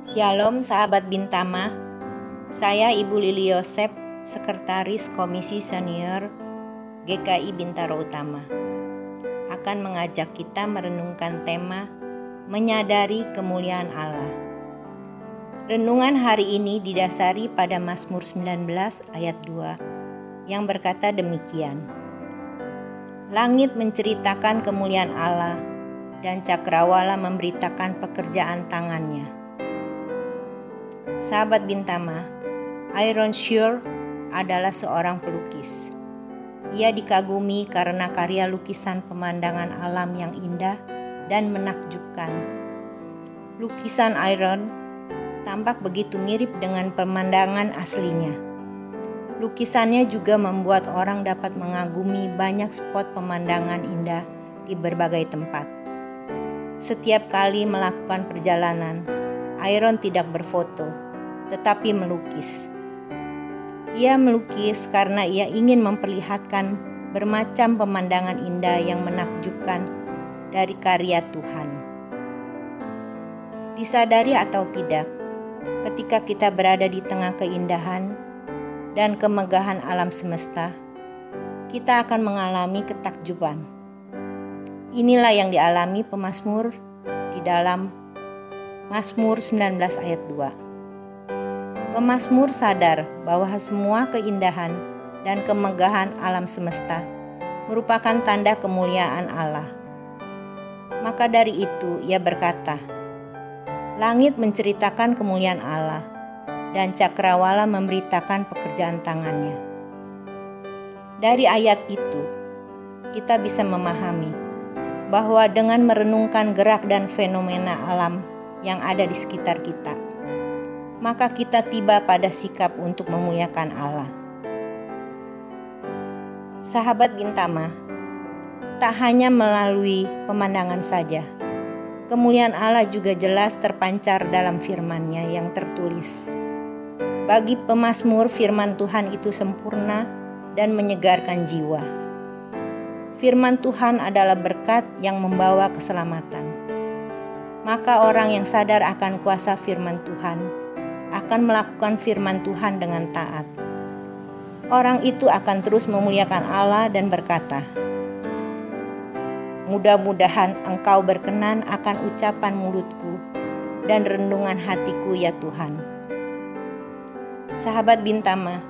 Shalom sahabat Bintama, saya Ibu Lili Yosep, Sekretaris Komisi Senior GKI Bintaro Utama, akan mengajak kita merenungkan tema Menyadari Kemuliaan Allah. Renungan hari ini didasari pada Mazmur 19 ayat 2 yang berkata demikian. Langit menceritakan kemuliaan Allah dan cakrawala memberitakan pekerjaan tangannya. Sahabat Bintama, Iron Shure adalah seorang pelukis. Ia dikagumi karena karya lukisan pemandangan alam yang indah dan menakjubkan. Lukisan Iron tampak begitu mirip dengan pemandangan aslinya. Lukisannya juga membuat orang dapat mengagumi banyak spot pemandangan indah di berbagai tempat. Setiap kali melakukan perjalanan, Iron tidak berfoto, tetapi melukis. Ia melukis karena ia ingin memperlihatkan bermacam pemandangan indah yang menakjubkan dari karya Tuhan. Disadari atau tidak, ketika kita berada di tengah keindahan dan kemegahan alam semesta, kita akan mengalami ketakjuban. Inilah yang dialami pemazmur di dalam Mazmur 19 ayat 2. Pemasmur sadar bahwa semua keindahan dan kemegahan alam semesta merupakan tanda kemuliaan Allah. Maka dari itu ia berkata, Langit menceritakan kemuliaan Allah, dan cakrawala memberitakan pekerjaan tangannya. Dari ayat itu, kita bisa memahami bahwa dengan merenungkan gerak dan fenomena alam yang ada di sekitar kita, maka kita tiba pada sikap untuk memuliakan Allah. Sahabat Bintama, tak hanya melalui pemandangan saja, kemuliaan Allah juga jelas terpancar dalam firman-Nya yang tertulis. Bagi pemazmur firman Tuhan itu sempurna dan menyegarkan jiwa. Firman Tuhan adalah berkat yang membawa keselamatan. Maka orang yang sadar akan kuasa firman Tuhan akan melakukan firman Tuhan dengan taat. Orang itu akan terus memuliakan Allah dan berkata, Mudah-mudahan engkau berkenan akan ucapan mulutku dan rendungan hatiku ya Tuhan. Sahabat Bintama,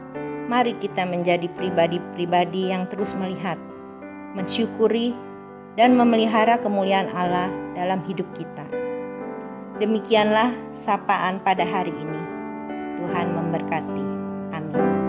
mari kita menjadi pribadi-pribadi yang terus melihat, mensyukuri, dan memelihara kemuliaan Allah dalam hidup kita. Demikianlah sapaan pada hari ini. Tuhan memberkati. Amin.